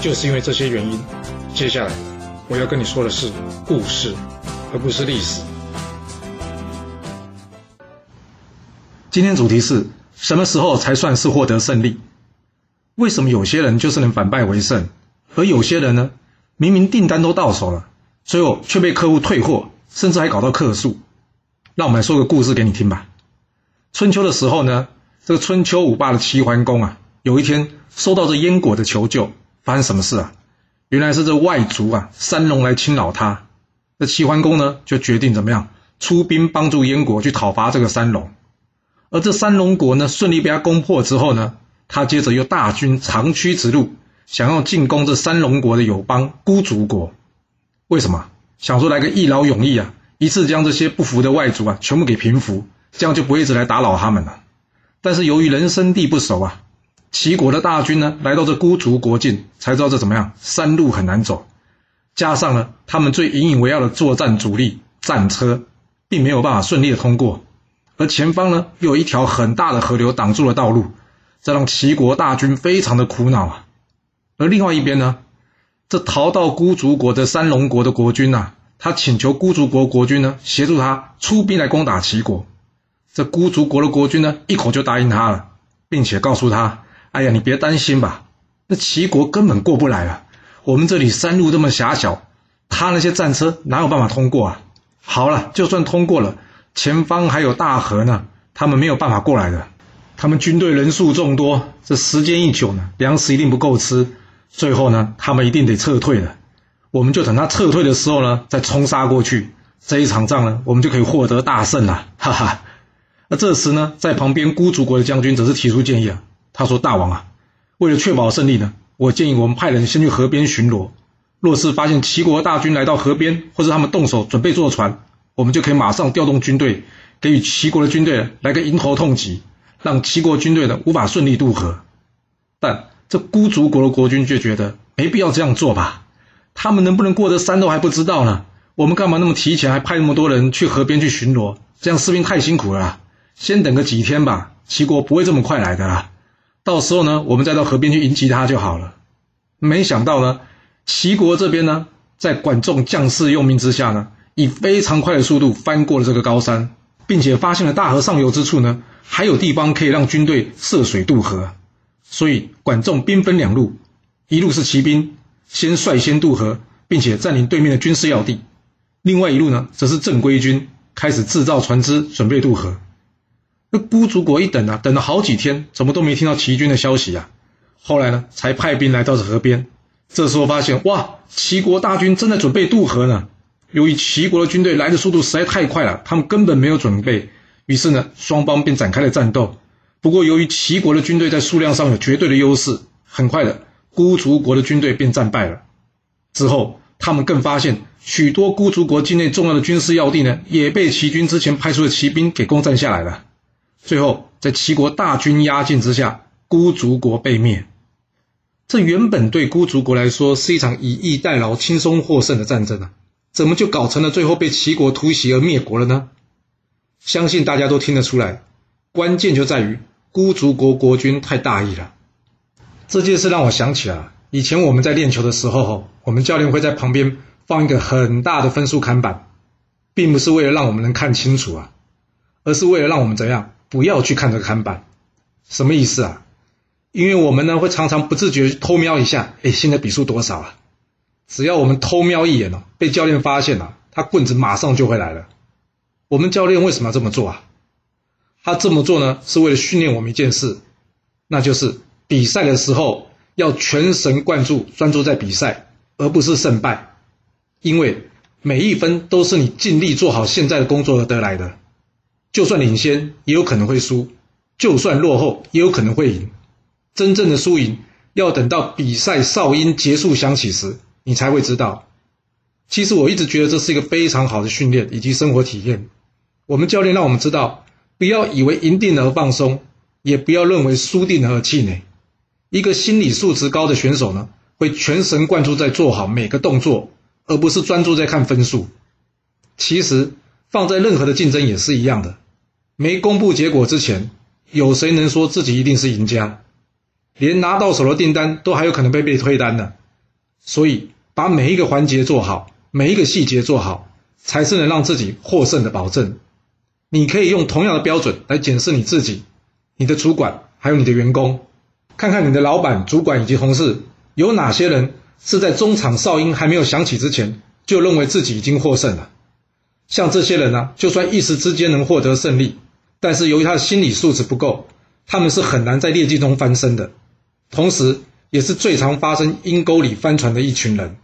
就是因为这些原因，接下来我要跟你说的是故事，而不是历史。今天主题是什么时候才算是获得胜利？为什么有些人就是能反败为胜，而有些人呢，明明订单都到手了，最后却被客户退货，甚至还搞到客诉？让我们来说个故事给你听吧。春秋的时候呢，这个春秋五霸的齐桓公啊，有一天收到这燕国的求救。发生什么事啊？原来是这外族啊，三龙来侵扰他。那齐桓公呢，就决定怎么样出兵帮助燕国去讨伐这个三龙。而这三龙国呢，顺利被他攻破之后呢，他接着又大军长驱直入，想要进攻这三龙国的友邦孤竹国。为什么？想说来个一劳永逸啊，一次将这些不服的外族啊全部给平服，这样就不会一直来打扰他们了。但是由于人生地不熟啊。齐国的大军呢，来到这孤竹国境，才知道这怎么样，山路很难走，加上呢，他们最引以为傲的作战主力战车，并没有办法顺利的通过，而前方呢，又有一条很大的河流挡住了道路，这让齐国大军非常的苦恼啊。而另外一边呢，这逃到孤竹国的三龙国的国君呐，他请求孤竹国国君呢，协助他出兵来攻打齐国，这孤竹国的国君呢，一口就答应他了，并且告诉他。哎呀，你别担心吧，那齐国根本过不来了。我们这里山路这么狭小，他那些战车哪有办法通过啊？好了，就算通过了，前方还有大河呢，他们没有办法过来的。他们军队人数众多，这时间一久呢，粮食一定不够吃，最后呢，他们一定得撤退了。我们就等他撤退的时候呢，再冲杀过去，这一场仗呢，我们就可以获得大胜了，哈哈。那这时呢，在旁边孤竹国的将军则是提出建议啊。他说：“大王啊，为了确保胜利呢，我建议我们派人先去河边巡逻。若是发现齐国大军来到河边，或者他们动手准备坐船，我们就可以马上调动军队，给予齐国的军队来个迎头痛击，让齐国军队呢无法顺利渡河。但这孤竹国的国君却觉得没必要这样做吧？他们能不能过得山都还不知道呢？我们干嘛那么提前，还派那么多人去河边去巡逻？这样士兵太辛苦了，先等个几天吧。齐国不会这么快来的啦。”到时候呢，我们再到河边去迎击他就好了。没想到呢，齐国这边呢，在管仲将士用命之下呢，以非常快的速度翻过了这个高山，并且发现了大河上游之处呢，还有地方可以让军队涉水渡河。所以管仲兵分两路，一路是骑兵先率先渡河，并且占领对面的军事要地；另外一路呢，则是正规军开始制造船只，准备渡河。那孤竹国一等啊，等了好几天，怎么都没听到齐军的消息啊？后来呢，才派兵来到了河边。这时候发现，哇，齐国大军正在准备渡河呢。由于齐国的军队来的速度实在太快了，他们根本没有准备，于是呢，双方便展开了战斗。不过，由于齐国的军队在数量上有绝对的优势，很快的，孤竹国的军队便战败了。之后，他们更发现许多孤竹国境内重要的军事要地呢，也被齐军之前派出的骑兵给攻占下来了。最后，在齐国大军压境之下，孤竹国被灭。这原本对孤竹国来说是一场以逸待劳、轻松获胜的战争啊，怎么就搞成了最后被齐国突袭而灭国了呢？相信大家都听得出来，关键就在于孤竹国国君太大意了。这件事让我想起了以前我们在练球的时候，我们教练会在旁边放一个很大的分数看板，并不是为了让我们能看清楚啊，而是为了让我们怎样？不要去看这个看板，什么意思啊？因为我们呢会常常不自觉偷瞄一下，哎，现在比数多少啊？只要我们偷瞄一眼哦，被教练发现了，他棍子马上就会来了。我们教练为什么要这么做啊？他这么做呢，是为了训练我们一件事，那就是比赛的时候要全神贯注，专注在比赛，而不是胜败。因为每一分都是你尽力做好现在的工作而得来的。就算领先，也有可能会输；就算落后，也有可能会赢。真正的输赢要等到比赛哨音结束响起时，你才会知道。其实我一直觉得这是一个非常好的训练以及生活体验。我们教练让我们知道，不要以为赢定了而放松，也不要认为输定了而气馁。一个心理素质高的选手呢，会全神贯注在做好每个动作，而不是专注在看分数。其实放在任何的竞争也是一样的，没公布结果之前，有谁能说自己一定是赢家？连拿到手的订单都还有可能被被退单呢。所以把每一个环节做好。每一个细节做好，才是能让自己获胜的保证。你可以用同样的标准来检视你自己、你的主管还有你的员工，看看你的老板、主管以及同事有哪些人是在中场哨音还没有响起之前就认为自己已经获胜了。像这些人呢，就算一时之间能获得胜利，但是由于他的心理素质不够，他们是很难在劣迹中翻身的。同时，也是最常发生阴沟里翻船的一群人。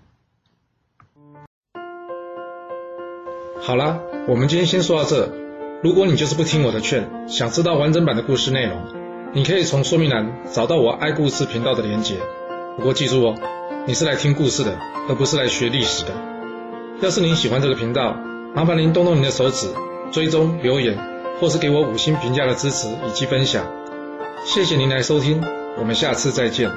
好啦，我们今天先说到这。如果你就是不听我的劝，想知道完整版的故事内容，你可以从说明栏找到我爱故事频道的连结。不过记住哦，你是来听故事的，而不是来学历史的。要是您喜欢这个频道，麻烦您动动您的手指，追踪、留言，或是给我五星评价的支持以及分享。谢谢您来收听，我们下次再见。